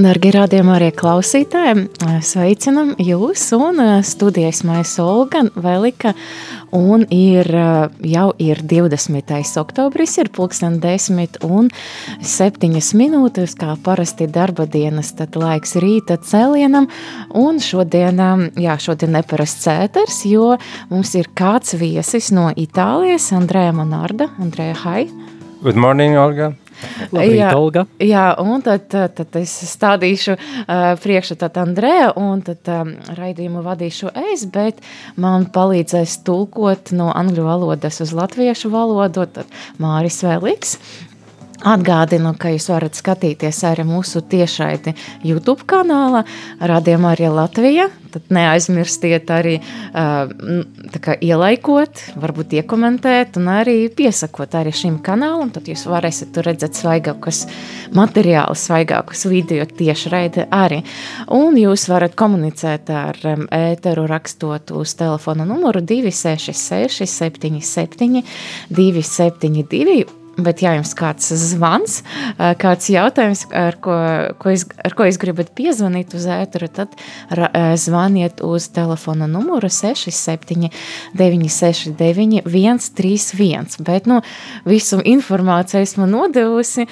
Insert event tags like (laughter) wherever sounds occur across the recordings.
Dargie rādījumā arī klausītāji, sveicinam jūs un studijas mēs Olga Velika un ir jau ir 20. oktobris, ir pulksten 10 un 7 minūtes, kā parasti darba dienas, tad laiks rīta cēlienam un šodien, jā, šodien neparasts cēters, jo mums ir kāds viesis no Itālijas, Andrēja Monarda. Andrēja, hai! Good morning, Olga! (laughs) Labrīt, jā, Olga. Jā, un tad, tad, es stādīšu uh, priekšā tad Andrēja, un tad um, raidījumu vadīšu es, bet man palīdzēs tulkot no angļu valodas uz latviešu valodu, Māris Vēliks. Atgādinu, ka jūs varat skatīties arī mūsu tiešraidi YouTube kanālā, Radījumā arī Latvija. Tad neaizmirstiet arī uh, ielaikot, varbūt iekomentēt un arī piesakot arī šim kanālam. Tad jūs varēsiet tur redzēt svaigākus materiālus, svaigākus video tiešraidi arī. Un jūs varat komunicēt ar um, ēteru rakstot uz telefona numuru 266 77 272 Bet, ja jums kāds zvans, kāds jautājums, ar ko, ko es, ar ko es gribat piezvanīt uz ēteru, tad zvaniet uz telefona numuru 67 969 131. Bet, nu, visu informāciju esmu nodevusi,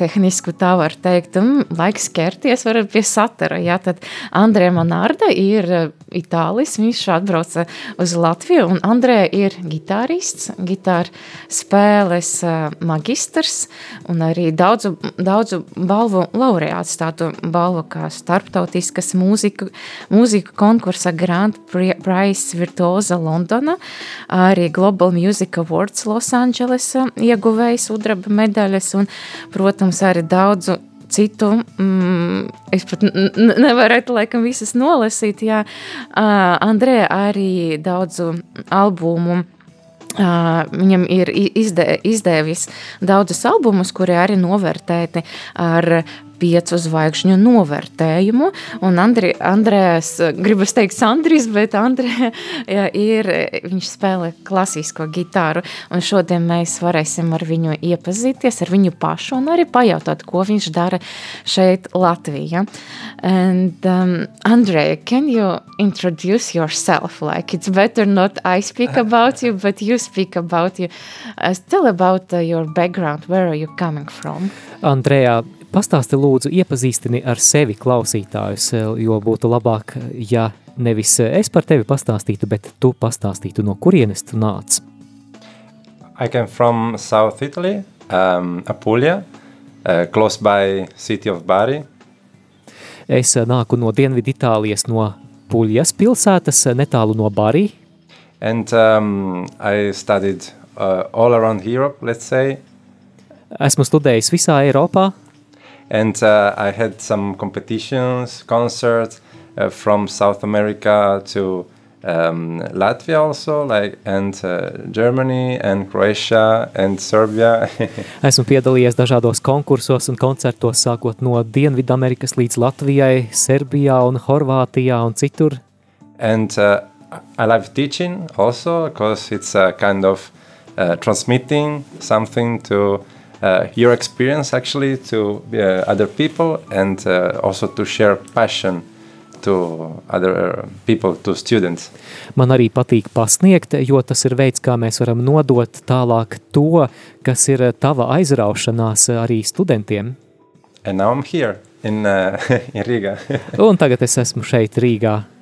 tehnisku tā var teikt, un laiks ķerties pie satara. Jā, tad Andrē Manārda ir itālis, viņš atbrauca uz Latviju, un Andrē ir gitārists, gitāra spēles magistrs un arī daudzu, daudzu balvu laureāts, tādu balvu kā starptautiskas mūzika, mūzika konkursa Grand Prize Virtuosa Londona, arī Global Music Awards Los Angeles ieguvējs udraba medaļas un, protams, arī daudzu citu, mm, es pat nevarētu laikam visas nolasīt, jā, uh, Andrē arī daudzu albumu Uh, viņam ir izdē, izdēvis daudzus albumus, kuri arī novērtēti ar piecu zvaigžņu novērtējumu. Un Andri, Andrēs, gribas teikt, Sandris, bet Andrē jā, ir, viņš spēlē klasisko gitāru. Un šodien mēs varēsim ar viņu iepazīties, ar viņu pašu un arī pajautāt, ko viņš dara šeit Latvijā. And um, Andrē, can you introduce yourself? Like it's better not I speak about you, but you speak about you. Uh, tell about uh, your background. Where are you coming from? Andrejā, Pastāsti lūdzu iepazīstini ar sevi klausītājus, jo būtu labāk, ja nevis es par tevi pastāstītu, bet tu pastāstītu, no kurienes tu nāc. I came from South Italy, um, Apulia, uh, close by city of Bari. Es nāku no Dienvidu Itālijas, no Puļas pilsētas, netālu no Bari. And um, I studied uh, all around Europe, let's say. Esmu studējis visā Eiropā. And uh, I had some competitions, concerts uh, from South America to um, Latvia also, like and uh, Germany and Croatia and Serbia. (laughs) Esmu piedalījies dažādos konkursos un koncertos, sākot no Dienvidamerikas līdz Latvijai, Serbijā un Horvātijā un citur. And uh, I love teaching also because it's a kind of uh, transmitting something to uh, your experience actually to uh, other people and uh, also to share passion to other people, to students. Man arī patīk pasniegt, jo tas ir veids, kā mēs varam nodot tālāk to, kas ir tava aizraušanās arī studentiem. And now I'm here in, uh, (laughs) in Riga. Un tagad es esmu šeit Rīgā.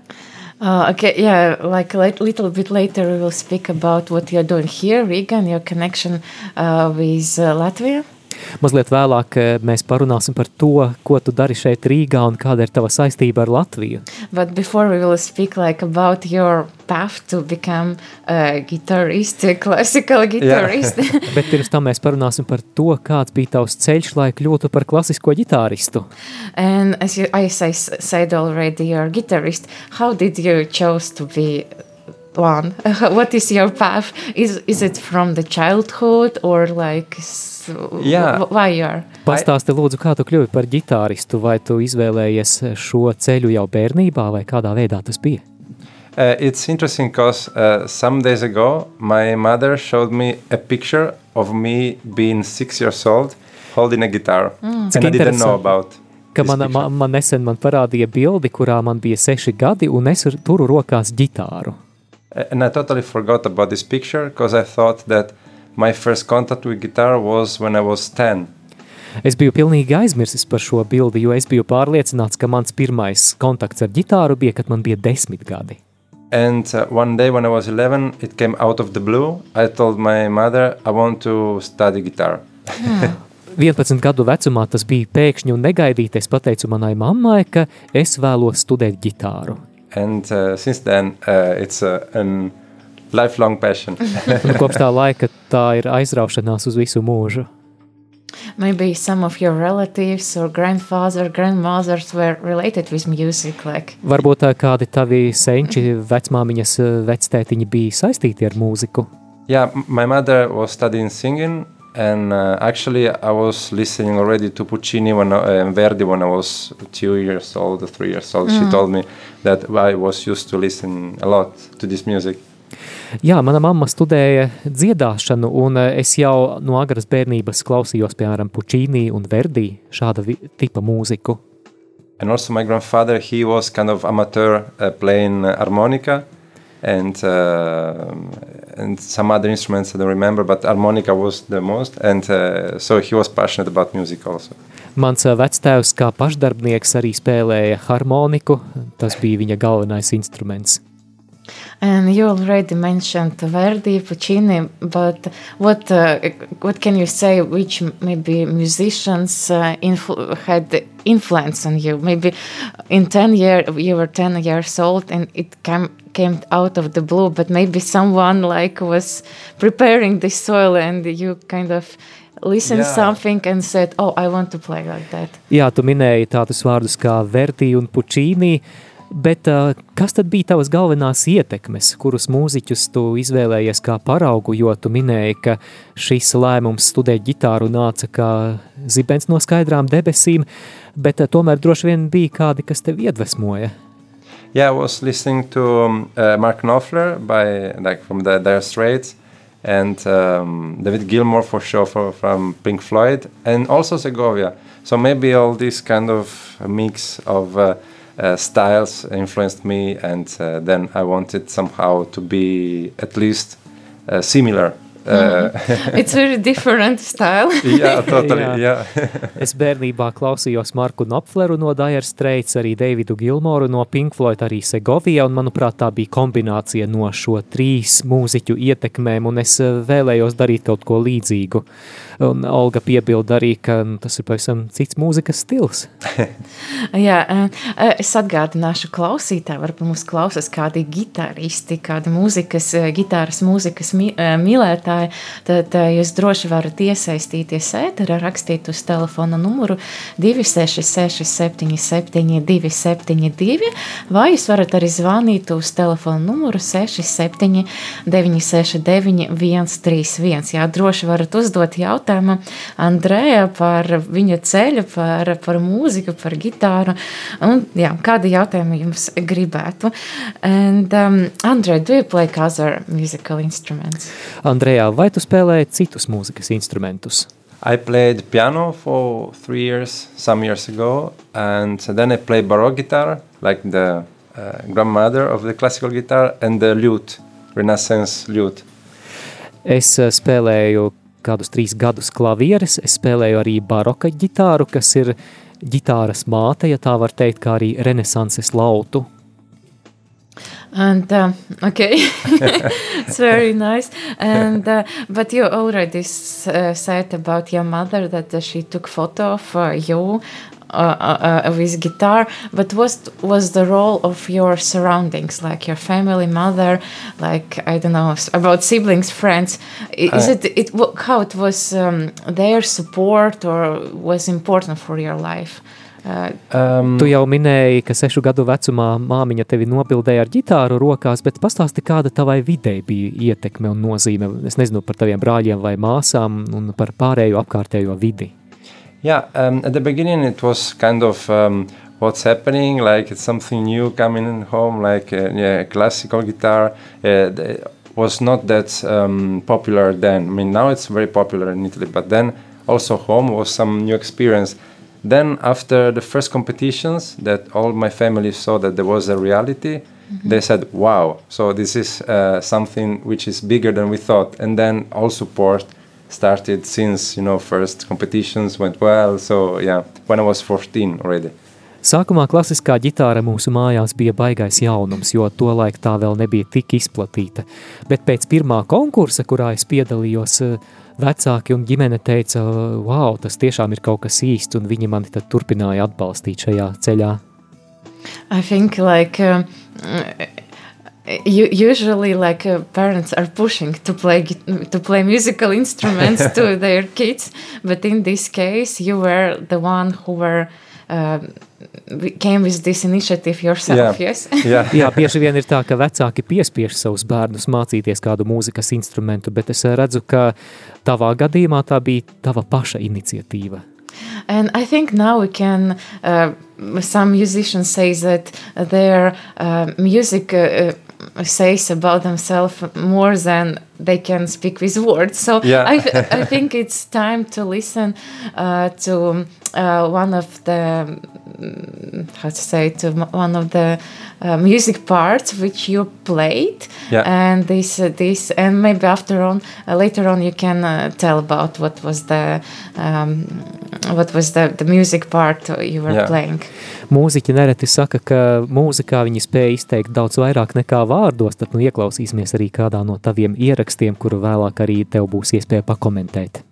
Uh, okay, yeah, like a little bit later we will speak about what you're doing here, Riga, and your connection uh, with uh, Latvia. Mazliet vēlāk eh, mēs parunāsim par to, ko tu dari šeit Rīgā un kāda ir tava saistība ar Latviju. But before we will speak like about your path to become a guitarist, a classical guitarist. Yeah. (laughs) Bet pirms tam mēs parunāsim par to, kāds bija tavs ceļš, lai kļūtu par klasisko ģitāristu. And as, you, as I said already, you're a guitarist. How did you chose to be one? (laughs) what is your path? Is is it from the childhood or like yeah. why you are? Pastāsti lūdzu, kā tu kļuvi par ģitāristu, vai tu izvēlējies šo ceļu jau bērnībā, vai kādā veidā tas bija? Uh, it's interesting because uh, some days ago my mother showed me a picture of me being six years old holding a guitar. Mm. And I didn't know about ka man, man, man nesen man parādīja bildi, kurā man bija seši gadi, un es turu rokās ģitāru. And I totally forgot about this picture because I thought that my first contact with guitar was when I was 10. Es biju pilnīgi aizmirsis par šo bildi, jo es biju pārliecināts, ka mans pirmais kontakts ar ģitāru bija, kad man bija desmit gadi. And uh, one day when I was 11, it came out of the blue. I told my mother I want to study guitar. (laughs) Yeah. 11 gadu vecumā tas bija pēkšņi un negaidīti. Es pateicu manai mammai, ka es vēlos studēt ģitāru. And uh, since then, uh, it's a an lifelong passion. (laughs) nu, kopš tā laika tā ir aizraušanās uz visu mūžu. Maybe some of your relatives or grandfather, grandmothers were related with music. Like. Varbūt kādi tavi senči, vecmāmiņas, vectētiņi bija saistīti ar mūziku. Yeah, my mother was studying singing and uh, actually I was listening already to Puccini when uh, Verdi when I was two years old or three years old. Mm. She told me that I was used to listen a lot to this music. Jā, mana mamma studēja dziedāšanu, un uh, es jau no agras bērnības klausījos, piemēram, Puccini un Verdi, šāda tipa mūziku. And also my grandfather, he was kind of amateur uh, playing harmonica and uh, and some other instruments I don't remember, but harmonica was the most, and uh, so he was passionate about music also. Mans uh, vectēvs kā pašdarbnieks arī spēlēja harmoniku, tas bija viņa galvenais instruments. And you already mentioned Verdi, Puccini, but what uh, what can you say? Which maybe musicians uh, influ had influence on you? Maybe in ten year you were ten years old, and it came came out of the blue. But maybe someone like was preparing the soil, and you kind of listened yeah. something and said, "Oh, I want to play like that." Jā, tu minēji tādus vārdus kā Verdi un Puccini. Bet kas tad bija tavas galvenās ietekmes, kurus mūziķus tu izvēlējies kā paraugu, jo tu minēji, ka šis lēmums studēt ģitāru nāca kā zibens no skaidrām debesīm, bet tomēr droši vien bija kādi, kas tevi iedvesmoja. Yeah, I was listening to um, uh, Mark Knopfler by like from the Dire Straits and um, David Gilmour for sure for, from Pink Floyd and also Segovia. So maybe all this kind of mix of uh, uh, styles influenced me, and uh, then I wanted somehow to be at least uh, similar. Mm. It's very different style. (laughs) jā, totally, jā. jā. es bērnībā klausījos Marku Knopfleru no Dire Straits, arī Davidu Gilmoru no Pink Floyd, arī Segovija, un manuprāt tā bija kombinācija no šo trīs mūziķu ietekmēm, un es vēlējos darīt kaut ko līdzīgu. Uh, Un Olga piebilda arī, ka nu, tas ir pavisam cits mūzikas stils. (laughs) Jā, es atgādināšu klausītāju, varbūt mums klausās kādi gitaristi, kādi mūzikas, gitāras mūzikas mīlētāji, tad jūs droši varat iesaistīties ēterā, rakstīt uz telefona numuru 266 77 272, vai jūs varat arī zvanīt uz telefona numuru 67 969 131. Jā, droši varat uzdot jautājumu jautājumu Andrēja par viņa ceļu, par, par mūziku, par gitāru. Un, jā, kādi jautājumi jums gribētu? And, um, Andrej, do you play other musical instruments? Andrejā, vai tu spēlēji citus mūzikas instrumentus? I played piano for three years, some years ago, and then I played baroque guitar, like the uh, grandmother of the classical guitar, and the lute, Renaissance lute. Es uh, spēlēju kādus trīs gadus klavieres, es spēlēju arī baroka ģitāru, kas ir ģitāras māte, ja tā var teikt, kā arī renesanses lautu. And uh, okay, (laughs) it's very nice. And uh, but you already uh, said about your mother that uh, she took photo of uh, you uh, uh, with guitar. But what was the role of your surroundings, like your family, mother, like I don't know about siblings, friends? Is it it how it was um, their support or was important for your life? Um, tu jau minēji, ka sešu gadu vecumā māmiņa tevi nobildēja ar ģitāru rokās, bet pastāsti, kāda tavai videi bija ietekme un nozīme. Es nezinu par taviem brāļiem vai māsām un par pārējo apkārtējo vidi. Yeah, um, at the beginning it was kind of um, what's happening, like it's something new coming home, like uh, yeah, classical guitar. Uh, was not that um, popular then. I mean, now it's very popular in Italy, but then also home was some new experience. Then after the first competitions, that all my family saw that there was a reality, mm-hmm. they said, "Wow! So this is uh, something which is bigger than we thought." And then all support started since you know first competitions went well. So yeah, when I was 14 already. Sākumā klasiskā ģitāra mūsu mājās bija baigais jaunums, jo tolaik tā vēl nebija tik izplatīta. Bet pēc pirmā konkursa, kurā es piedalījos, vecāki un ģimene teica, wow, tas tiešām ir kaut kas īsts, un viņi mani tad turpināja atbalstīt šajā ceļā. I think like uh, usually like uh, parents are pushing to play to play musical instruments (laughs) to their kids, but in this case you were the one who were uh, came with this initiative yourself, yeah. yes? (laughs) yeah. (laughs) Jā, bieži vien ir tā, ka vecāki piespiež savus bērnus mācīties kādu mūzikas instrumentu, bet es redzu, ka tavā gadījumā tā bija tava paša iniciatīva. And I think now we can, uh, some musicians say that their uh, music uh, says about themselves more than they can speak with words. So yeah. I, I think it's time to listen uh, to uh, one of the mm, how to say to one of the uh, music parts which you played yeah. and this uh, this and maybe after on uh, later on you can uh, tell about what was the um, what was the, the music part you were yeah. playing Mūziķi nereti saka, ka mūzikā viņi spēja izteikt daudz vairāk nekā vārdos, tad nu ieklausīsimies arī kādā no taviem ierakstiem, kuru vēlāk arī tev būs iespēja pakomentēt.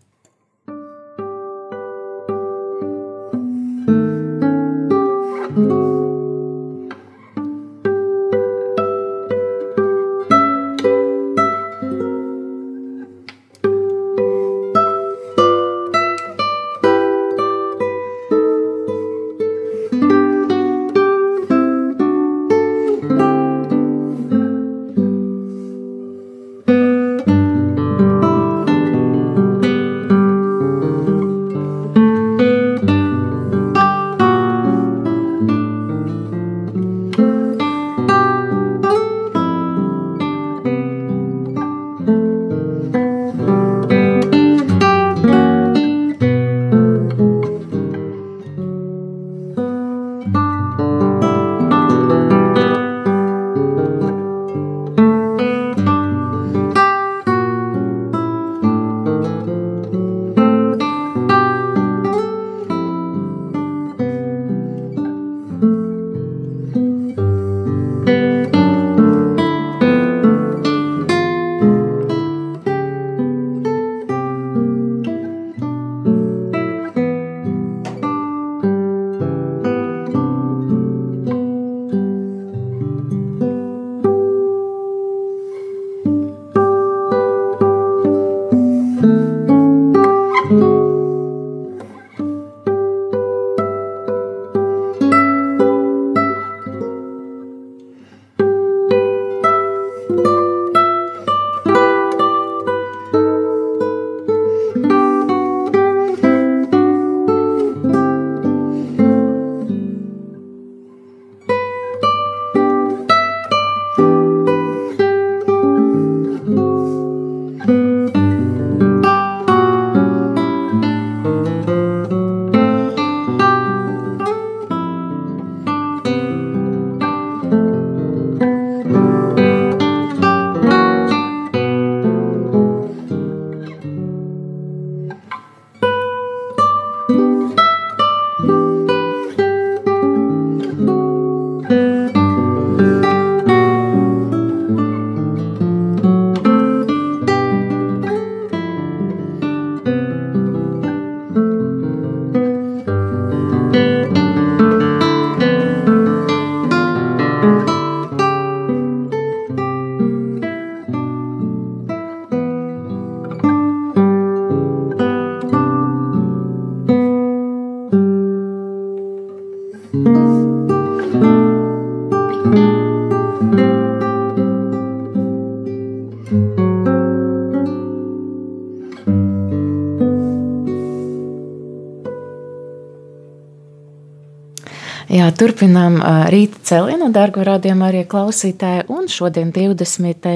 Turpinām rīta celienu, dargo rādījumu arī klausītāji, un šodien 20.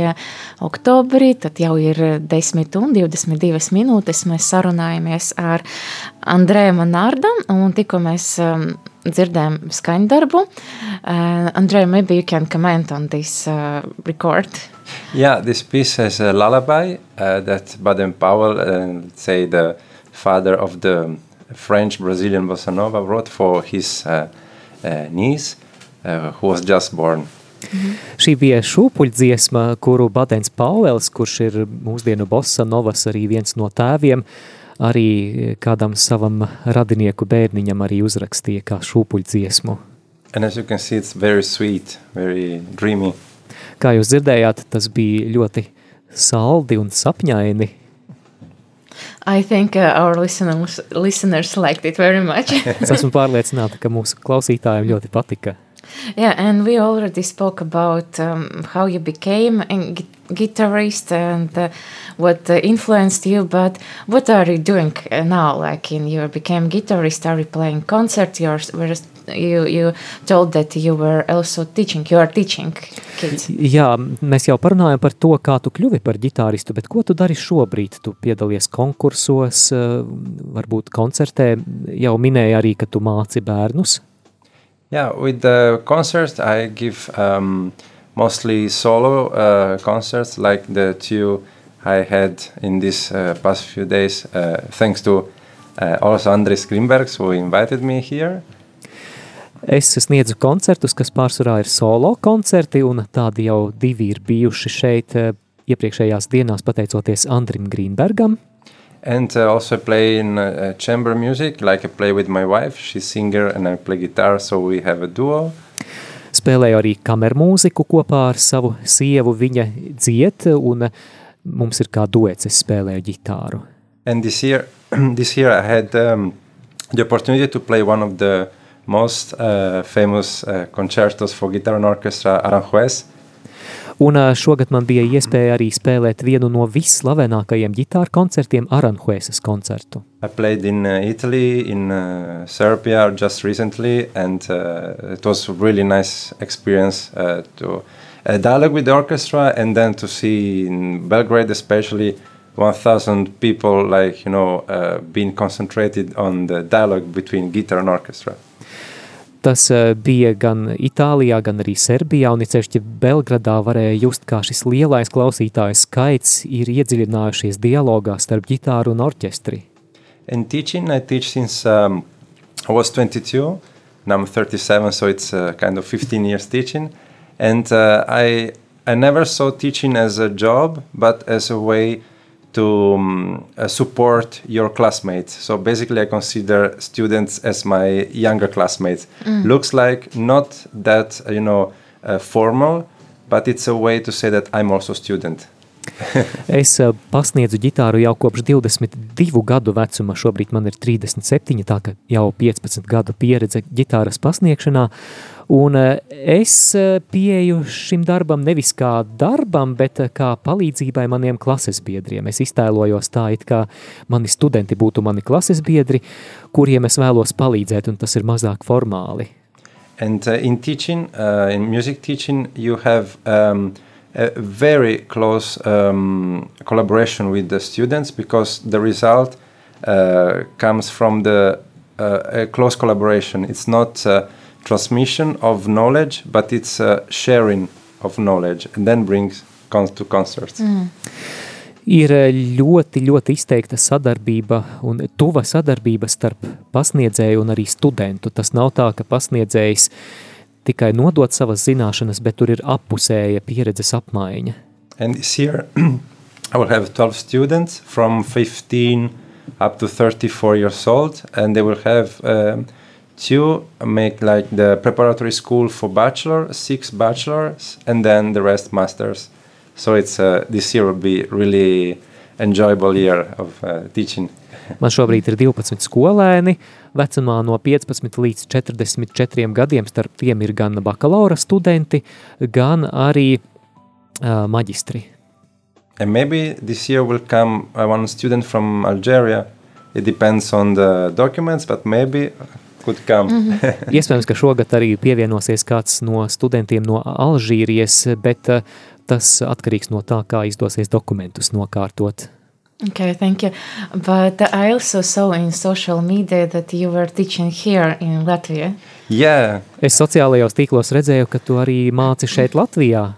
oktobrī, tad jau ir 10 un 22 minūtes, mēs sarunājamies ar Andrēju Manārdam, un tikko mēs um, dzirdējām skaņdarbu. Uh, Andrēja, maybe you can comment on this uh, record. Yeah, this piece has a lullaby uh, that Baden-Powell, uh, say the father of the French Brazilian bossa nova, wrote for his uh, uh, niece, uh, who was just born. Mm -hmm. Šī bija šūpuļdziesma, kuru Badens Pāvels, kurš ir mūsdienu bossa novas arī viens no tēviem, arī kādam savam radinieku bērniņam arī uzrakstīja kā šūpuļdziesmu. And as you can see, it's very sweet, very dreamy. Kā jūs dzirdējāt, tas bija ļoti saldi un sapņaini. I think uh, our listeners, listeners liked it very much. es esmu pārliecināta, ka mūsu klausītājiem ļoti patika. Yeah, and we already spoke about um, how you became a guitarist and uh, what uh, influenced you. But what are you doing uh, now? Like, in you became guitarist, are you playing concerts? You're, you you told that you were also teaching. You are teaching kids. Jā, mēs jau parunājam par to, kā tu kļuvi par ģitāristu, bet ko tu dari šobrīd? Tu piedalies konkursos, uh, varbūt koncertē. Jau minēji arī, ka tu māci bērnus. Yeah, with the concerts, I give um, mostly solo uh, concerts like the two I had in these uh, past few days, uh, thanks to uh, also Andris Grimbergs, who invited me here. Es sniedzu koncertus, kas pārsvarā ir solo koncerti, un tādi jau divi ir bijuši šeit uh, iepriekšējās dienās, pateicoties Andrim Grīnbergam. And uh, also play in uh, chamber music, like I play with my wife. She's singer and I play guitar, so we have a duo. Spēlēju arī kamermūziku kopā ar savu sievu, viņa dziet, un mums ir kā duets, es spēlēju ģitāru. And this year, (clears throat) this year I had um, the opportunity to play one of the most uh, famous uh, concertos for guitar and orchestra, Aranjuez. Un šogad man bija iespēja arī spēlēt vienu no visslavenākajiem ģitāru koncertiem Aranjuezes koncertu. I played in uh, Italy, in uh, Serbia just recently and uh, it was a really nice experience uh, to uh, dialogue with the orchestra and then to see in Belgrade especially 1000 people like you know uh, being concentrated on the dialogue between guitar and orchestra. Tas eh, bija gan Itālijā, gan arī Serbijā, un ceļšķi Belgradā varēja just, kā šis lielais klausītājs skaits ir iedziļinājušies dialogā starp ģitāru un orķestri. In teaching, I teach since um, I was 22, now I'm 37, so it's uh, kind of 15 years teaching. And uh, I, I never saw teaching as a job, but as a way to um, uh, support your classmates. So basically, I consider students as my younger classmates. Mm. Looks like not that you know uh, formal, but it's a way to say that I'm also student. (laughs) es uh, pasniedzu ģitāru jau kopš 22 gadu vecuma. Šobrīd man ir 37, tā ka jau 15 gadu pieredze ģitāras pasniegšanā. Un eh, es eh, pieeju šim darbam nevis kā darbam, bet eh, kā palīdzībai maniem klases biedriem. Es iztēlojos tā, it kā mani studenti būtu mani klases biedri, kuriem es vēlos palīdzēt, un tas ir mazāk formāli. And uh, in teaching, uh, in music teaching, you have um, a very close um, collaboration with the students because the result uh, comes from the uh, a close collaboration. It's not uh, transmission of knowledge, but it's a sharing of knowledge and then brings cons to concerts. Mm. Ir eh, ļoti, ļoti izteikta sadarbība un tuva sadarbība starp pasniedzēju un arī studentu. Tas nav tā, ka pasniedzējs tikai nodot savas zināšanas, bet tur ir appusēja pieredzes apmaiņa. And this year (clears throat) I will have 12 students from 15 up to 34 years old and they will have um, two make like the preparatory school for bachelor, six bachelors, and then the rest masters. So it's uh, this year will be really enjoyable year of uh, teaching. (laughs) Man šobrīd ir 12 skolēni, vecumā no 15 līdz 44 gadiem, starp tiem ir gan bakalaura studenti, gan arī uh, maģistri. And maybe this year will come uh, one student from Algeria. It depends on the documents, but maybe come. Mm -hmm. Iespējams, ka šogad arī pievienosies kāds no studentiem no Alžīrijas, bet uh, tas atkarīgs no tā, kā izdosies dokumentus nokārtot. Okay, thank you. But I also saw in social media that you were teaching here in Latvia. Yeah. Es sociālajos tīklos redzēju, ka tu arī māci šeit Latvijā.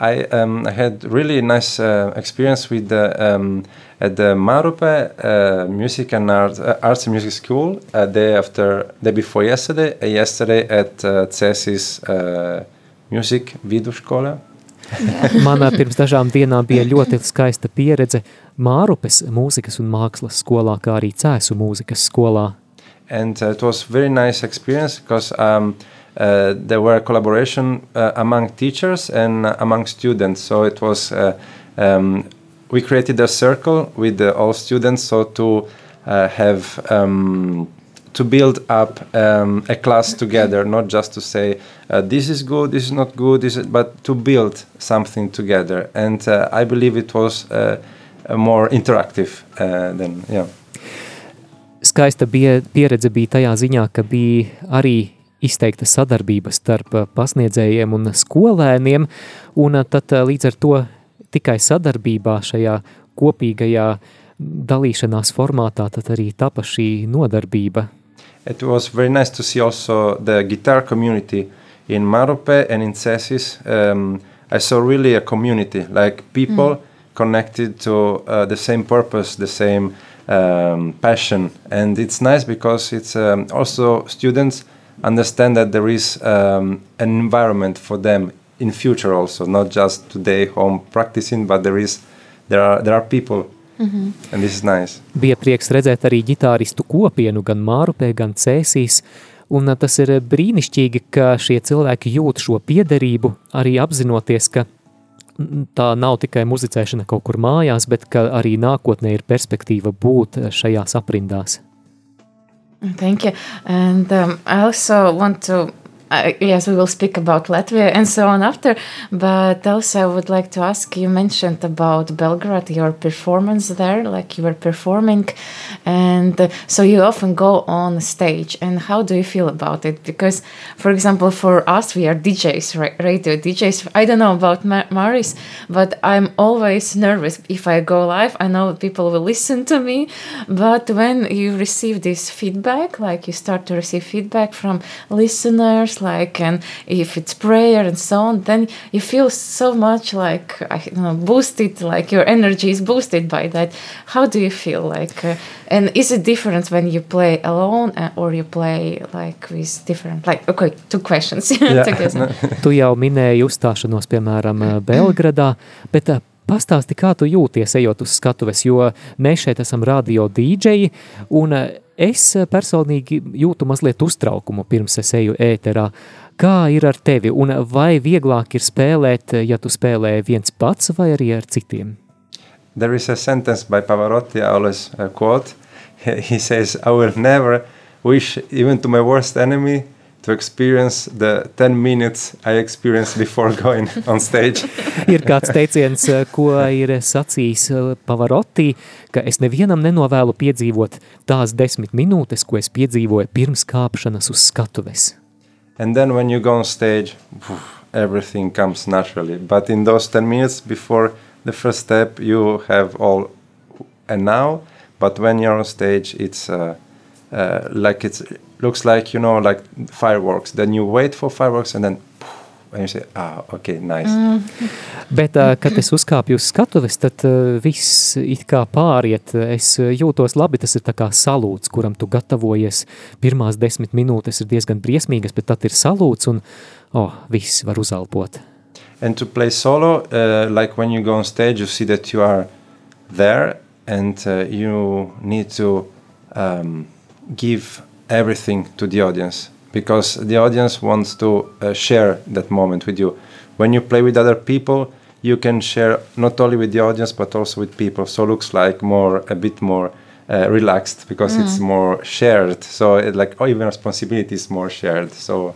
I, um, I had really nice uh, experience with the um, at the Marupe uh, Music and Art, uh, Arts and Music School uh, day after day before yesterday. Uh, yesterday at uh, CESIS uh, Music Vidusskola. (laughs) Man pirms dažām dienām bija ļoti skaista pieredze Mārupes mūzikas un mākslas skolā, kā arī Cēsu mūzikas skolā. And uh, it was very nice experience because um, uh, there were collaboration uh, among teachers and uh, among students. So it was uh, um, we created a circle with all students so to uh, have um, to build up um, a class together, not just to say uh, this is good, this is not good, is, but to build something together. And uh, I believe it was more interactive than yeah. Skaista pieredze bija tajā ziņā, ka bija arī izteikta sadarbība starp pasniedzējiem un skolēniem, un tad līdz ar to tikai sadarbībā šajā kopīgajā dalīšanās formātā tad arī tapa šī nodarbība. It was very nice to see also the guitar community in Marope and in Cesis. Um, I saw really a community, like people mm. connected to uh, the same purpose, the same um, passion. And it's nice because it's um, also students understand that there is um, an environment for them in future also, not just today home practicing, but there is there are there are people. Mm -hmm. And this is nice. Bija prieks redzēt arī ģitāristu kopienu gan Mārupē, gan Cēsīs, un uh, tas ir brīnišķīgi, ka šie cilvēki jūt šo piederību, arī apzinoties, ka tā nav tikai muzicēšana kaut kur mājās, bet ka arī nākotnē ir perspektīva būt šajās aprindās. Thank you. And um, I also want to uh, yes, we will speak about Latvia and so on after. But also, I would like to ask you mentioned about Belgrade, your performance there, like you were performing. And uh, so you often go on stage. And how do you feel about it? Because, for example, for us, we are DJs, radio DJs. I don't know about Maris, but I'm always nervous. If I go live, I know people will listen to me. But when you receive this feedback, like you start to receive feedback from listeners, like and if it's prayer and so on then you feel so much like you know, boosted like your energy is boosted by that. How do you feel like uh, and is it different when you play alone uh, or you play like with different like okay two questions. (laughs) (laughs) Tu jau minēji uzstāšanos piemēram uh, Belgradā bet uh, Pastāsti, kā tu jūties ejot uz skatuves, jo mēs šeit esam radio dīdžeji, un Es eh, personīgi jūtu mazliet uztraukumu pirms es eju ēterā. Kā ir ar tevi, un vai vieglāk ir spēlēt, ja tu spēlē viens pats vai arī ar citiem? There is a sentence by Pavarotti I always uh, quote. (laughs) He says, I will never wish even to my worst enemy to experience the 10 minutes I experienced before going on stage. (laughs) ir kāds teiciens, eh, ko ir sacījis eh, Pavarotti, ka es nevienam nenovēlu piedzīvot tās desmit minūtes, ko es piedzīvoju pirms kāpšanas uz skatuves. And then when you go on stage, everything comes naturally. But in those 10 minutes before the first step, you have all and now. But when you're on stage, it's uh, uh, like it's looks like you know like fireworks. Then you wait for fireworks and then and you say ah ok nice. Mm. bet uh, kad es uzkāpju uz skatuves tad uh, viss it kā pāriet. Es jūtos labi. Tas ir tā kā salūts kuram tu gatavojies. Pirmās desmit minūtes ir diezgan briesmīgas bet tad ir salūts un oh viss var uzelpot and to play solo uh, like when you go on stage you see that you are there and uh, you need to um, give everything to the audience because the audience wants to uh, share that moment with you. When you play with other people, you can share not only with the audience but also with people. So it looks like more a bit more uh, relaxed because mm. it's more shared. So it, like oh, even responsibility is more shared. So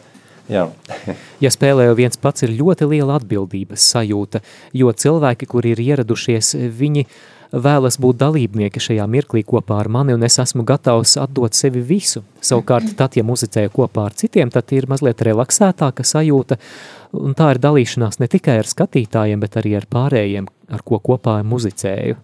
Jā. (laughs) ja spēlēju viens pats, ir ļoti liela atbildības sajūta, jo cilvēki, kuri ir ieradušies, viņi vēlas būt dalībnieki šajā mirklī kopā ar mani, un es esmu gatavs atdot sevi visu. Savukārt, tad, ja muzicēju kopā ar citiem, tad ir mazliet relaksētāka sajūta, un tā ir dalīšanās ne tikai ar skatītājiem, bet arī ar pārējiem, ar ko kopā muzicēju.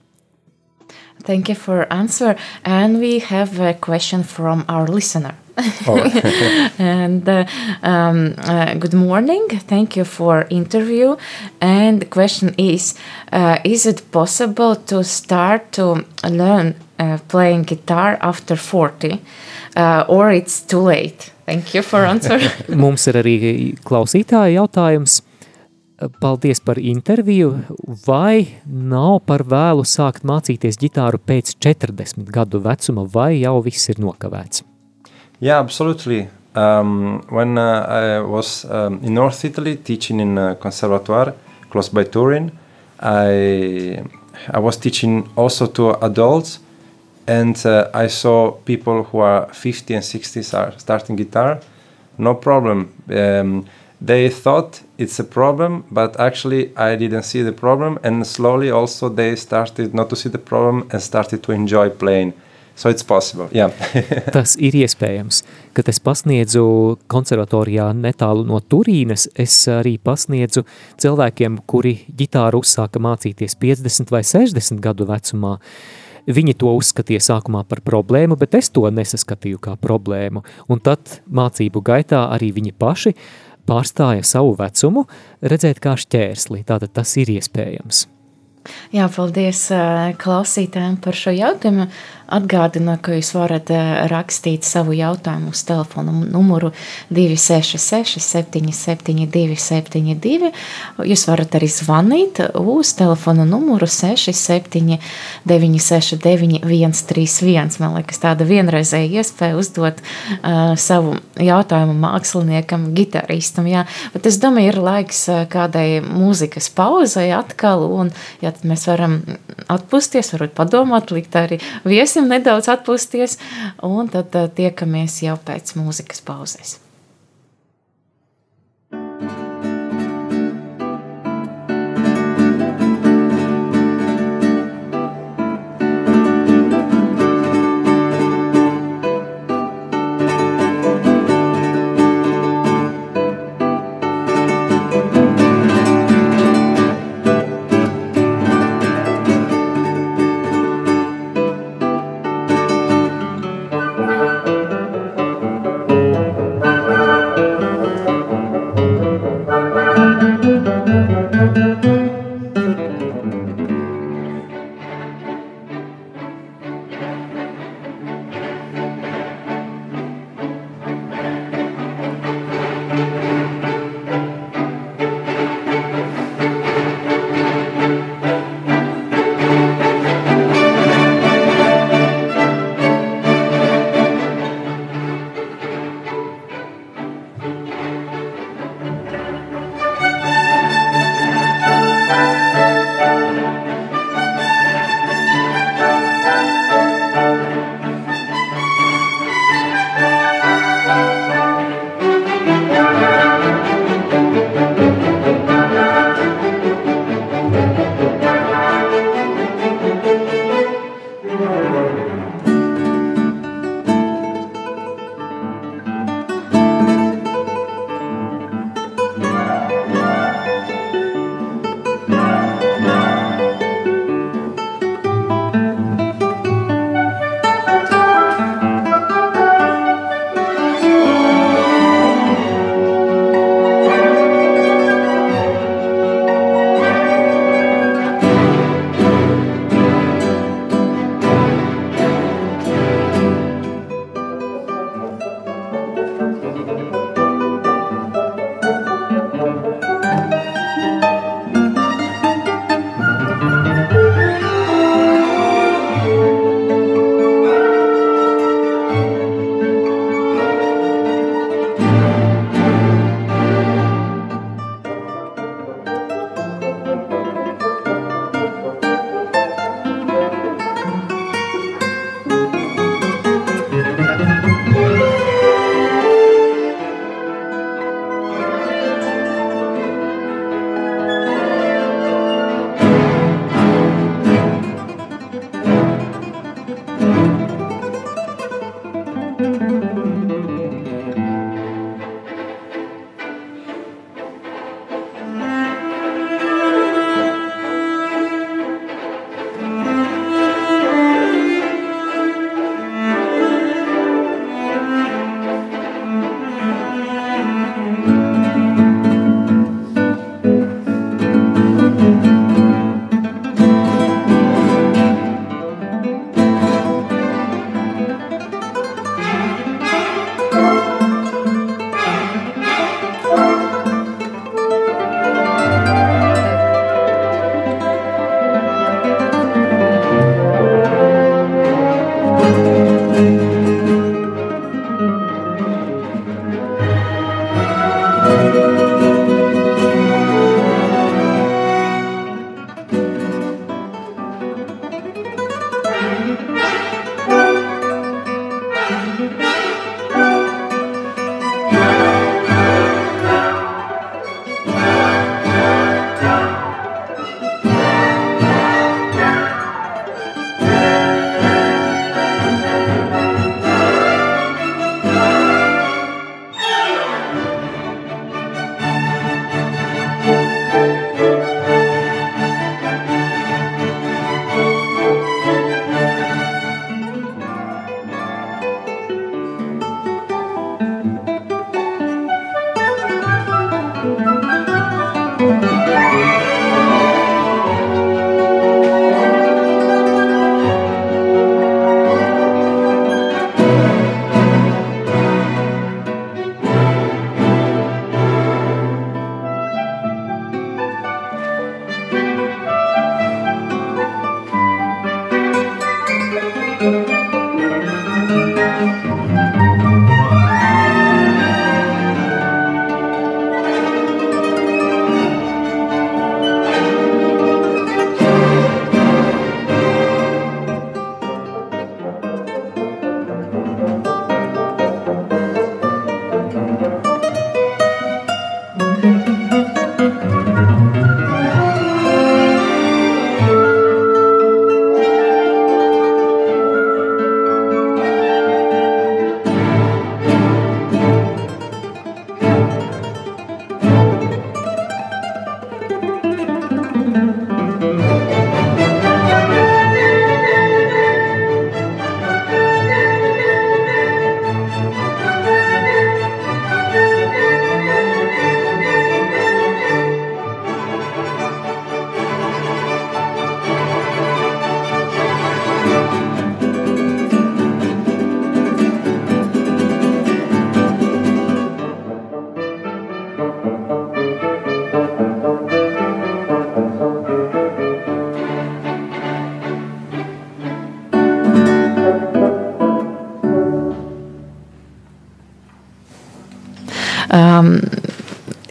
Thank you for answer. And we have a question from our listener. (laughs) and uh, um, uh, good morning. Thank you for interview. And the question is: uh, Is it possible to start to learn uh, playing guitar after forty, uh, or it's too late? Thank you for answer. (laughs) Mums ir arī klausītāja jautājums. Paldies par interviju. Vai nav par vēlu sākt mācīties ģitāru pēc 40 gadu vecuma, vai jau viss ir nokavēts? Yeah, absolutely. Um, when uh, I was um, in North Italy teaching in a conservatoire close by Turin, I, I was teaching also to adults, and uh, I saw people who are 50 and 60 are starting guitar. No problem. Um, they thought it's a problem, but actually I didn't see the problem, and slowly also they started not to see the problem and started to enjoy playing. So it's possible, yeah. (laughs) Tas ir iespējams. Kad es pasniedzu konservatorijā netālu no Turīnes, es arī pasniedzu cilvēkiem, kuri ģitāru uzsāka mācīties 50 vai 60 gadu vecumā. Viņi to uzskatīja sākumā par problēmu, bet es to nesaskatīju kā problēmu. Un tad mācību gaitā arī viņi paši pārstāja savu vecumu redzēt kā šķērsli. Tātad tas ir iespējams. Jā, paldies klausītājiem par šo jautājumu. Atgādinu, ka jūs varat rakstīt savu jautājumu uz telefona numuru 266, 772, 72. Jūs varat arī zvanīt uz telefona numuru 67, 969, 131. Man liekas, tāda vienreizēja iespēja uzdot uh, savu jautājumu māksliniekam, gitaristam. Jā. Bet es domāju, ir laiks kādai mūzikas pauzai atkal, un ja mēs varam atpūsties, varbūt padomāt, likt arī viesim nedaudz atpūsties, un tad uh, tiekamies jau pēc mūzikas pauzes.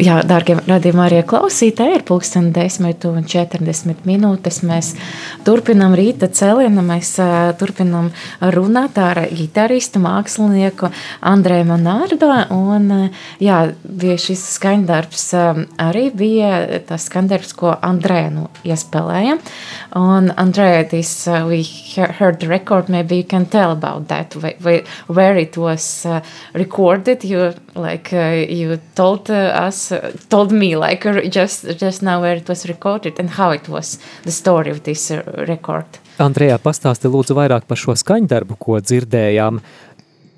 Jā, dārgie radījumā arī klausītāji, ir pulksten 10 un 40 minūtes. Mēs turpinām rīta cēlienu, mēs turpinām runāt ar gitaristu, mākslinieku Andrēju Monārdo. Un, jā, bija šis skaņdarbs uh, arī bija tas skaņdarbs, ko Andrēja nu iespēlēja. Un Andrēja, this uh, we heard the record, maybe you can tell about that, where it was uh, recorded. You like uh, you told uh, us uh, told me like just just now where it was recorded and how it was the story of this uh, record. Andrejā, pastāsti lūdzu vairāk par šo skaņdarbu, ko dzirdējām.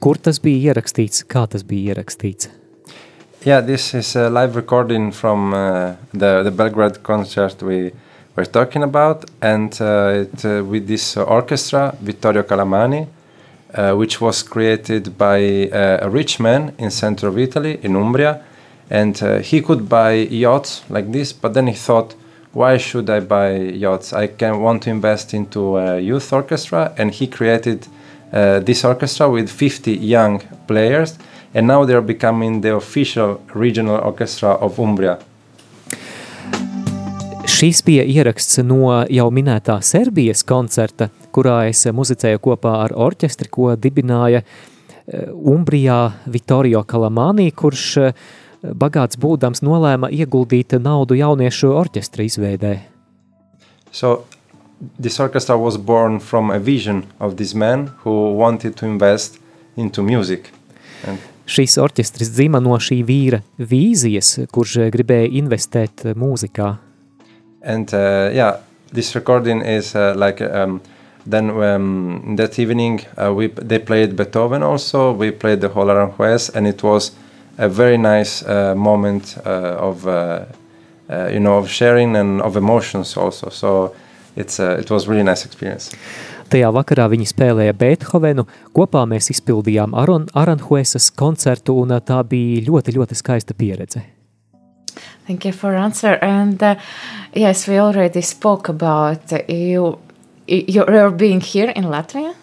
Kur tas bija ierakstīts, kā tas bija ierakstīts? Yeah, this is a live recording from uh, the, the Belgrade concert we were talking about, and uh, it, uh, with this orchestra, Vittorio Calamani, uh, which was created by uh, a rich man in center of Italy, in Umbria, and uh, he could buy yachts like this, but then he thought, why should I buy yachts? I can want to invest into a youth orchestra, and he created this orchestra with 50 young players, and now they are becoming the official regional orchestra of Umbria. Šis bija ieraksts no jau minētā Serbijas koncerta, kurā es muzicēju kopā ar orķestri, ko dibināja eh, Umbrijā Vittorio Kalamānī, kurš eh, bagāts būdams nolēma ieguldīt naudu jauniešu orķestra izveidē. So, this orchestra was born from a vision of this man who wanted to invest into music. And Šīs orķestris dzima no šī vīra vīzijas, kurš gribēja investēt mūzikā. And uh, yeah, this recording is uh, like um, then um, that evening uh, we they played Beethoven also. We played the whole Aranjuez, and it was a very nice uh, moment uh, of uh, you know of sharing and of emotions also. So it's it was really nice experience. Tajā vakarā viņi spēlēja Beethovenu, kopā mēs izpildījām Aron, Aranjuesas koncertu, un tā bija ļoti, ļoti skaista pieredze. Thank you for answer. And uh, yes, we already spoke about you. You're being here in Latvia.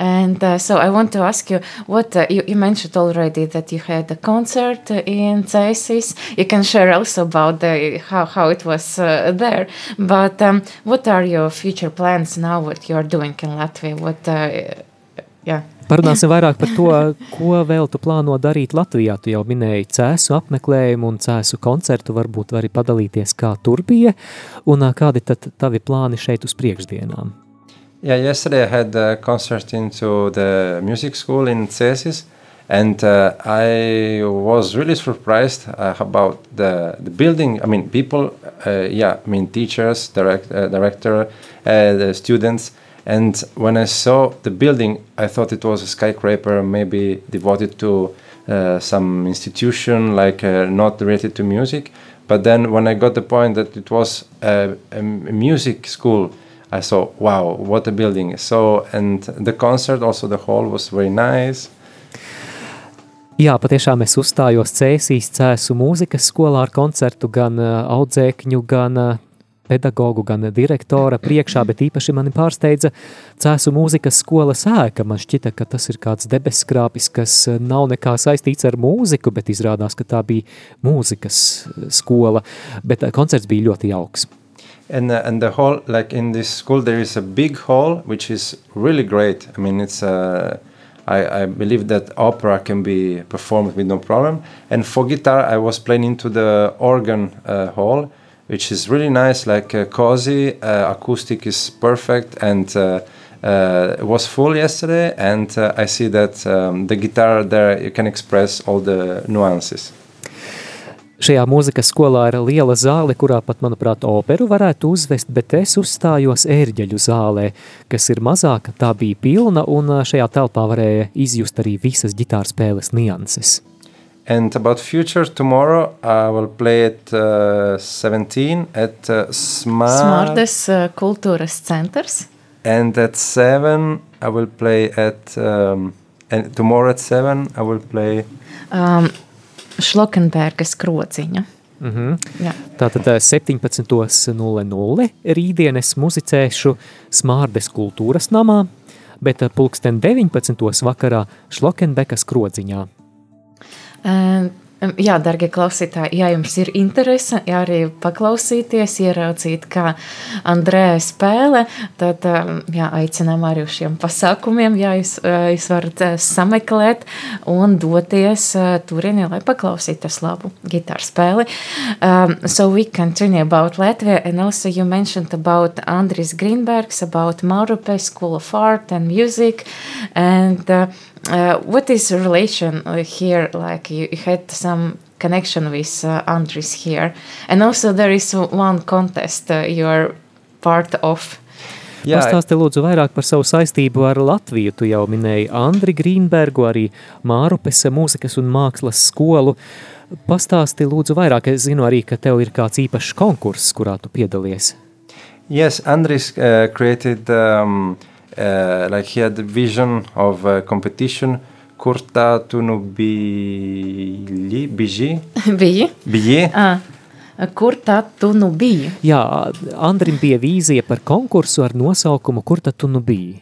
And uh, so I want to ask you what uh, you, you, mentioned already that you had a concert in Cesis. You can share also about the, how, how it was uh, there. But um, what are your future plans now? What you are doing in Latvia? What, uh, yeah. Parunāsim vairāk par to, ko vēl tu plāno darīt Latvijā. Tu jau minēji cēsu apmeklējumu un cēsu koncertu, varbūt vari padalīties, kā tur bija, un kādi tad tavi plāni šeit uz priekšdienām? Yeah, yesterday I had a concert into the music school in Cesis, and uh, I was really surprised uh, about the, the building. I mean, people, uh, yeah, I mean, teachers, direct, uh, director, uh, the students, And when I saw the building, I thought it was a skyscraper, maybe devoted to uh, some institution, like not related to music. But then when I got the point that it was a, a music school, I saw, wow, what a building. So, and the concert, also the hall was very nice. Jā, patiešām es uzstājos Cēsīs Cēsu mūzikas skolā ar koncertu gan audzēkņu, gan pedagogu, gan direktora priekšā, bet īpaši mani pārsteidza Cēsu mūzikas skolas ēka. Man šķita, ka tas ir kāds debeskrāpis, kas nav nekā saistīts ar mūziku, bet izrādās, ka tā bija mūzikas skola, bet koncerts bija ļoti jauks. And, and the hall, like in this school, there is a big hall, which is really great. I mean, it's uh, I, I believe that opera can be performed with no problem. And for guitar, I was playing into the organ uh, hall, which is really nice, like uh, cozy. Uh, acoustic is perfect, and uh, it was full yesterday. And I see that um, the guitar there you can express all the nuances. Šajā mūzikas skolā ir liela zāle, kurā pat, manuprāt, operu varētu uzvest, bet es uzstājos ērģeļu zālē, kas ir mazāka, tā bija pilna, un šajā telpā varēja izjust arī visas ģitāras spēles nianses. And about future, tomorrow I will play at uh, 17 at uh, Smart. Smartes uh, Kultūras centers. And at 7 I will play at, um, and tomorrow at 7 I will play. Um, Šlokenbergas krociņa. Mm -hmm. Jā. Tātad 17.00 uh, rītdien es muzicēšu Smārdes kultūras namā, bet uh, pulksten 19. vakarā Šlokenbekas krodziņā. Uh, Jā, darbie klausītāji, ja jums ir interese ja arī paklausīties, ieraudzīt, kā Andrēja spēlē, tad jā, aicinām arī uz šiem pasākumiem. Jā, jūs, jūs varat sameklēt un doties turienī, lai paklausītos labu gitāru spēli. Um, so we continue about Latvia, and also you mentioned about Andris Greenbergs, about Maurupe School of Art and Music, and uh, what is the relation here? Like you, you had some connection with uh, Andris here, and also there is one contest uh, you are part of. Jā, Pastāsti lūdzu vairāk par savu saistību ar Latviju. Tu jau minēji Andri Grīnbergu, arī Mārupes mūzikas un mākslas skolu. Pastāsti lūdzu vairāk. Es zinu arī, ka tev ir kāds īpašs konkurss, kurā tu piedalies. Yes, Andris uh, created um, uh, like he had the vision of a competition kurta tu nu biji, biji? (laughs) biji. Biji. Ah. Kur tad tu nu biji? Jā, Andrim bija vīzija par konkursu ar nosaukumu Kur tad tu nu biji?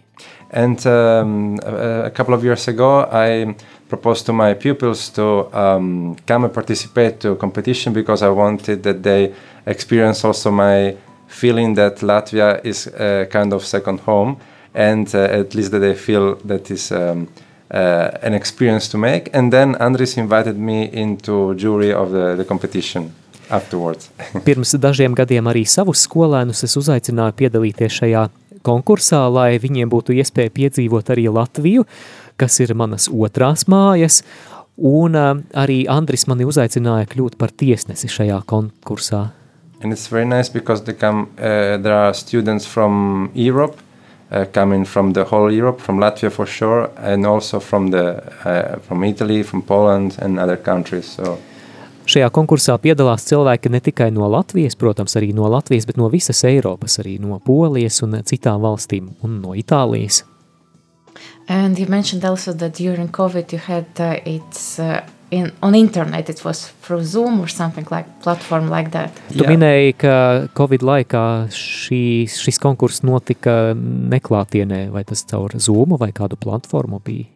And um, a couple of years ago, I proposed to my pupils to um, come and participate to competition because I wanted that they experience also my feeling that Latvia is a kind of second home and uh, at least that I feel that is um, uh, an experience to make. And then Andris invited me into jury of the, the competition. Afterwards. (laughs) Pirms dažiem gadiem arī savus skolēnus es uzaicināju piedalīties šajā konkursā, lai viņiem būtu iespēja piedzīvot arī Latviju, kas ir manas otrās mājas, un uh, arī Andris mani uzaicināja kļūt par tiesnesi šajā konkursā. And it's very nice because they come, uh, there are students from Europe, coming from the whole Europe, from Latvia for sure, and also from the uh, from Italy, from Poland and other countries. So. Šajā konkursā piedalās cilvēki ne tikai no Latvijas, protams, arī no Latvijas, bet no visas Eiropas, arī no Polijas un citām valstīm un no Itālijas. And you mentioned also that during COVID you had uh, its uh, in, on internet it was through Zoom or something like platform like that. Tu yeah. minēji, ka Covid laikā šī, šis konkurss notika neklātienē, vai tas caur Zoom vai kādu platformu bija?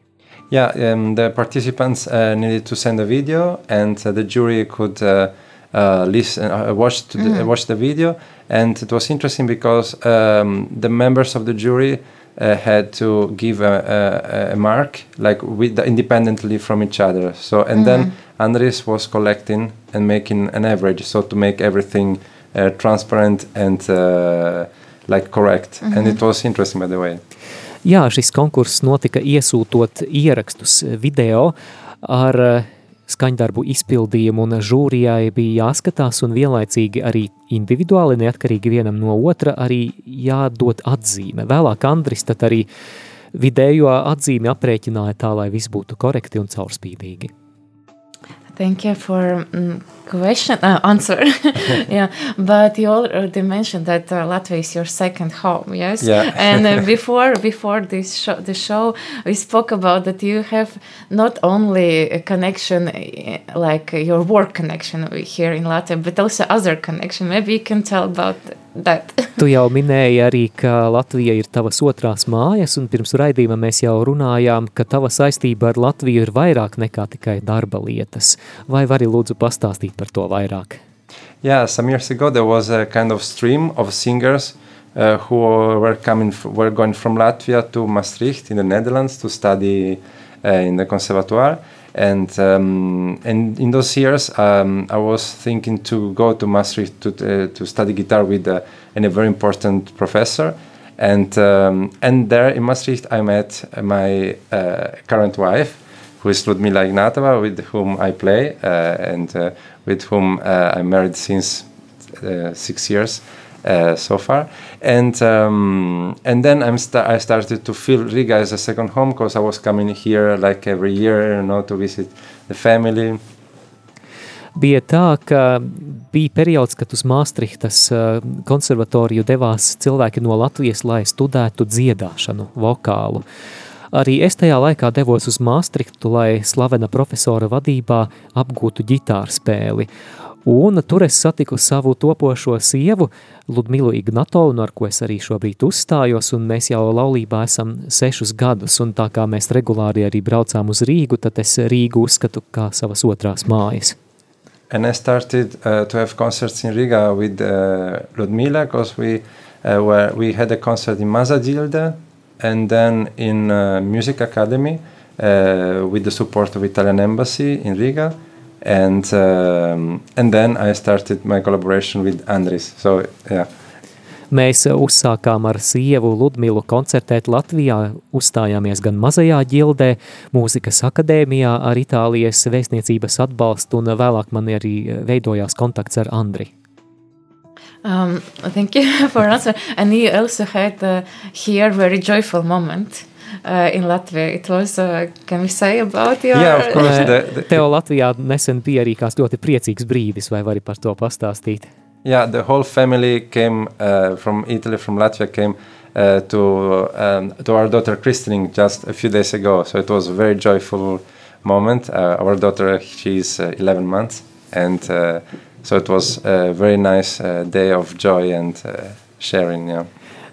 Yeah, um, the participants uh, needed to send a video and uh, the jury could uh, uh, listen, uh, watch, to the, mm. watch the video. And it was interesting because um, the members of the jury uh, had to give a, a, a, mark like with the, independently from each other so and mm. then andres was collecting and making an average so to make everything uh, transparent and uh, like correct mm -hmm. and it mm-hmm. was interesting by the way Jā, šis konkurss notika iesūtot ierakstus video ar uh, skaņdarbu izpildījumu un žūrijai bija jāskatās un vienlaicīgi arī individuāli neatkarīgi vienam no otra arī jādod atzīme. Vēlāk Andris tad arī vidējo atzīmi aprēķināja tā, lai viss būtu korekti un caurspīdīgi. Thank you for um, question uh, answer. (laughs) yeah, but you already mentioned that uh, Latvia is your second home. Yes. Yeah. (laughs) and uh, (laughs) before before this show, the show, we spoke about that you have not only a connection uh, like your work connection here in Latvia, but also other connection. Maybe you can tell about that. (laughs) tu jau minēji arī, ka Latvija ir tavas otrās mājas, un pirms raidījuma mēs jau runājām, ka tava saistība ar Latviju ir vairāk nekā tikai darba lietas. Vai vari lūdzu pastāstīt par to vairāk? Yeah, some years ago there was a kind of stream of singers uh, who were coming, were going from Latvia to Maastricht in the Netherlands to study uh, in the conservatoire. And um, and in those years, um, I was thinking to go to Maastricht to uh, to study guitar with uh, a very important professor. And um, and there in Maastricht, I met my uh, current wife, who is Ludmila Ignatova, with whom I play uh, and uh, with whom uh, I'm married since six years. Uh, so far. And um, and then I'm sta I started to feel Riga as a second home because I was coming here like every year, you know, to visit the family. Bija tā, ka bija periods, kad uz Maastrichtas uh, konservatoriju devās cilvēki no Latvijas, lai studētu dziedāšanu, vokālu. Arī es tajā laikā devos uz Maastrichtu, lai slavena profesora vadībā apgūtu ģitāru spēli. Un tur es satiku savu topošo sievu, Ludmilu Ignatovnu, ar ko es arī šobrīd uzstājos, un mēs jau laulībā esam sešus gadus, un tā kā mēs regulāri arī braucām uz Rīgu, tad es Rīgu uzskatu kā savas otrās mājas. And I started uh, to have concerts in Riga with uh, Ludmila because we, uh, were, we had a concert in Mazadilda and then in uh, Music Academy uh, with the support of Italian Embassy in Riga. And, um, and then I started my collaboration with Andris. So, yeah. Mēs uzsākām ar sievu Ludmilu koncertēt Latvijā, uzstājāmies gan mazajā ģildē, mūzikas akadēmijā ar Itālijas vēstniecības atbalstu, un vēlāk man arī veidojās kontakts ar Andri. Um, thank you (laughs) for answer. And you also had uh, here very joyful moment. Uh, in Latvia. It was, uh, can we say about your... Yeah, of course. The, the, Tev Latvijā nesen bija arī kāds ļoti priecīgs brīdis, vai vari par to pastāstīt? Yeah, the whole family came uh, from Italy, from Latvia, came uh, to um, to our daughter christening just a few days ago. So it was a very joyful moment. Uh, our daughter, she's uh, 11 months, and uh, so it was a very nice uh, day of joy and uh, sharing. Yeah.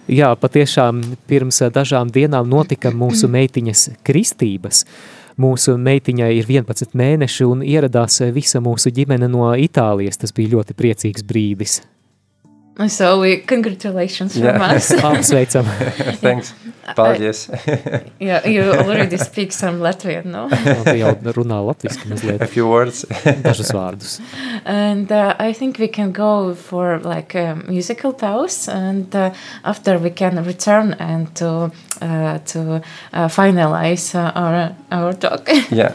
Jā, patiešām pirms dažām dienām notika mūsu (clears throat) meitiņas kristības. Mūsu meitiņai ir 11 mēneši un ieradās visa mūsu ģimene no Itālijas. Tas bija ļoti priecīgs brīdis. So we congratulations from yeah. us. (laughs) Apsveicam. (laughs) Thanks. Paldies. yeah, you already speak some Latvian, no? (laughs) Jau runā latviski mazliet. A few words. Dažus vārdus. And uh, I think we can go for like a musical pause and uh, after we can return and to uh, to uh, finalize uh, our our talk. yeah.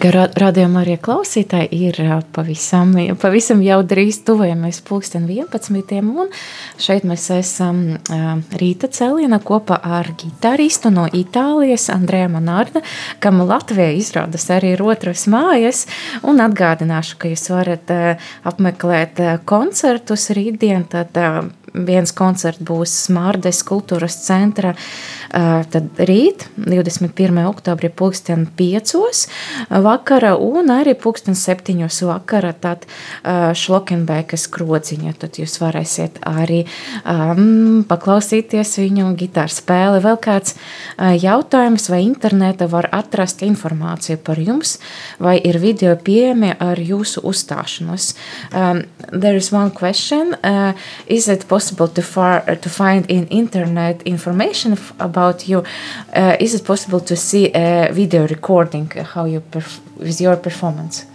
Dargā radījumā arī klausītāji ir pavisam, pavisam jau drīz tuvojamies pulksten 11. Un šeit mēs esam rīta cēlienā kopā ar gitaristu no Itālijas Andrēja Manārda, kam Latvijā izrādas arī ir otras mājas. Un atgādināšu, ka jūs varat apmeklēt koncertus rītdien, tad viens koncerts būs Smārdes kultūras centra. Tad rīt, 21. oktobrī, pulksten 5. vakara un arī pulksten 7. vakara, tad Šlokenbēkas krodziņa. Tad jūs varēsiet arī um, paklausīties viņu gitāru spēli. Vēl kāds jautājums, vai interneta var atrast informāciju par jums, vai ir video pieejami ar jūsu uzstāšanos. Um, there is one question. Uh, is it possible to, far, to find in internet information about you? Uh, is it possible to see a video recording how you with your performance?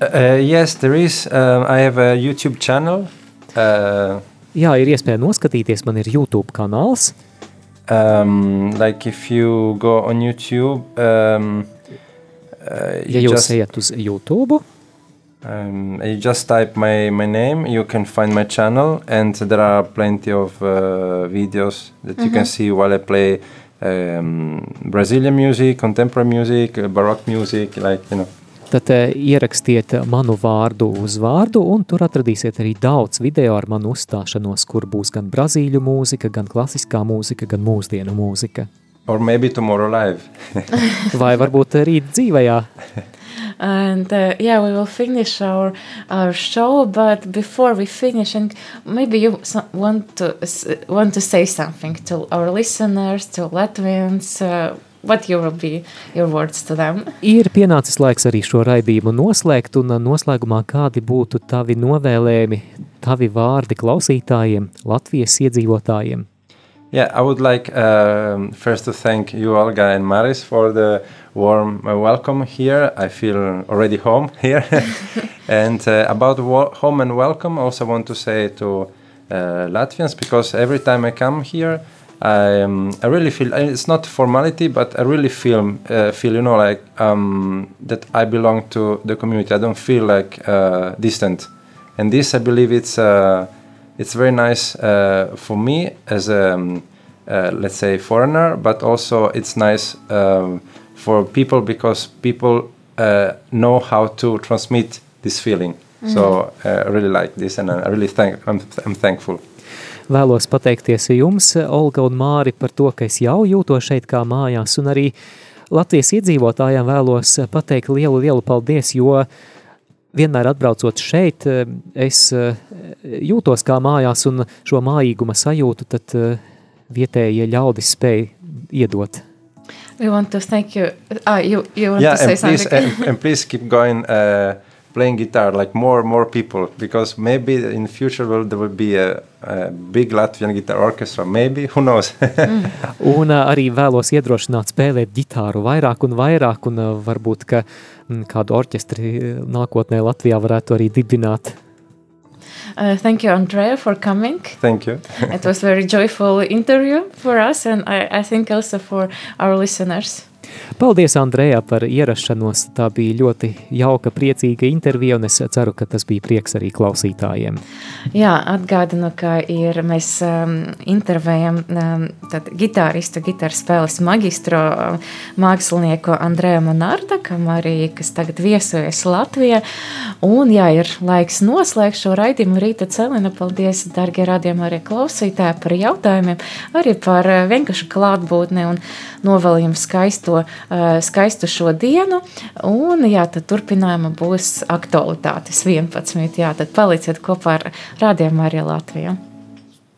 Uh, yes, there is. Um, I have a YouTube channel. Uh, Jā, ir iespēja noskatīties. Man ir YouTube kanāls. Um, like if you go on YouTube, um, uh, ja jūs just, ejat uz YouTube, Um, you just type my, my name, you can find my channel, and there are plenty of uh, videos that mm -hmm. you can mm-hmm. see while I play um, Brazilian music, contemporary music, uh, baroque music, like, you know. Tad uh, ierakstiet manu vārdu uz vārdu, un tur atradīsiet arī daudz video ar manu uzstāšanos, kur būs gan brazīļu mūzika, gan klasiskā mūzika, gan mūsdienu mūzika. Or maybe tomorrow live. Vai varbūt rīt dzīvajā. (laughs) and uh, yeah we will finish our our show but before we finish and maybe you want to want to say something to our listeners to Latvians uh, What will be your words to them? Ir pienācis laiks arī šo raidījumu noslēgt, un noslēgumā kādi būtu tavi novēlējumi, tavi vārdi klausītājiem, Latvijas iedzīvotājiem? Yeah, I would like um, first to thank you, Olga and Maris, for the warm uh, welcome here. I feel already home (laughs) here. (laughs) and uh, about home and welcome, I also want to say to uh, Latvians because every time I come here, I, um, I really feel it's not formality, but I really feel uh, feel you know like um, that I belong to the community. I don't feel like uh, distant, and this I believe it's uh, it's very nice for me as a um, let's say foreigner, but also it's nice. Um, for people because people uh, know how to transmit this feeling. Mm. So uh, I really like this and I really thank, I'm, I'm thankful. Vēlos pateikties jums, Olga un Māri, par to, ka es jau jūtos šeit kā mājās, un arī Latvijas iedzīvotājiem vēlos pateikt lielu, lielu paldies, jo vienmēr atbraucot šeit, es jūtos kā mājās, un šo mājīguma sajūtu tad vietējie ļaudis spēj iedot. We want to thank you. Ah, you, you want yeah, to say and something? Please, and, and, please keep going uh, playing guitar, like more more people, because maybe in the future will, there will be a, a big Latvian guitar orchestra, maybe, who knows. (laughs) Un uh, arī vēlos iedrošināt spēlēt ģitāru vairāk un vairāk, un uh, varbūt, ka mm, kādu orķestri uh, nākotnē Latvijā varētu arī dibināt. Uh, thank you, Andrea, for coming. Thank you. it was a very joyful interview for us, and I, I think also for our listeners. Paldies, Andrejā, par ierašanos. Tā bija ļoti jauka, priecīga intervija, un es ceru, ka tas bija prieks arī klausītājiem. Jā, atgādinu, ka ir, mēs um, intervējam um, gitāristu, gitāras spēles magistro um, mākslinieku Andreju arī, kas tagad viesojas Latvijā. Un, jā, ir laiks noslēgt šo raidījumu rīta celina. Paldies, dargie radījumi arī klausītāji par jautājumiem, arī par uh, vienkārši klātbūtni un novēlījumu skaisto Eh, skaistu šo dienu. Un, jā, tad turpinājumā būs aktualitātes 11. Jā, tad paliciet kopā ar Rādījumu arī Latviju.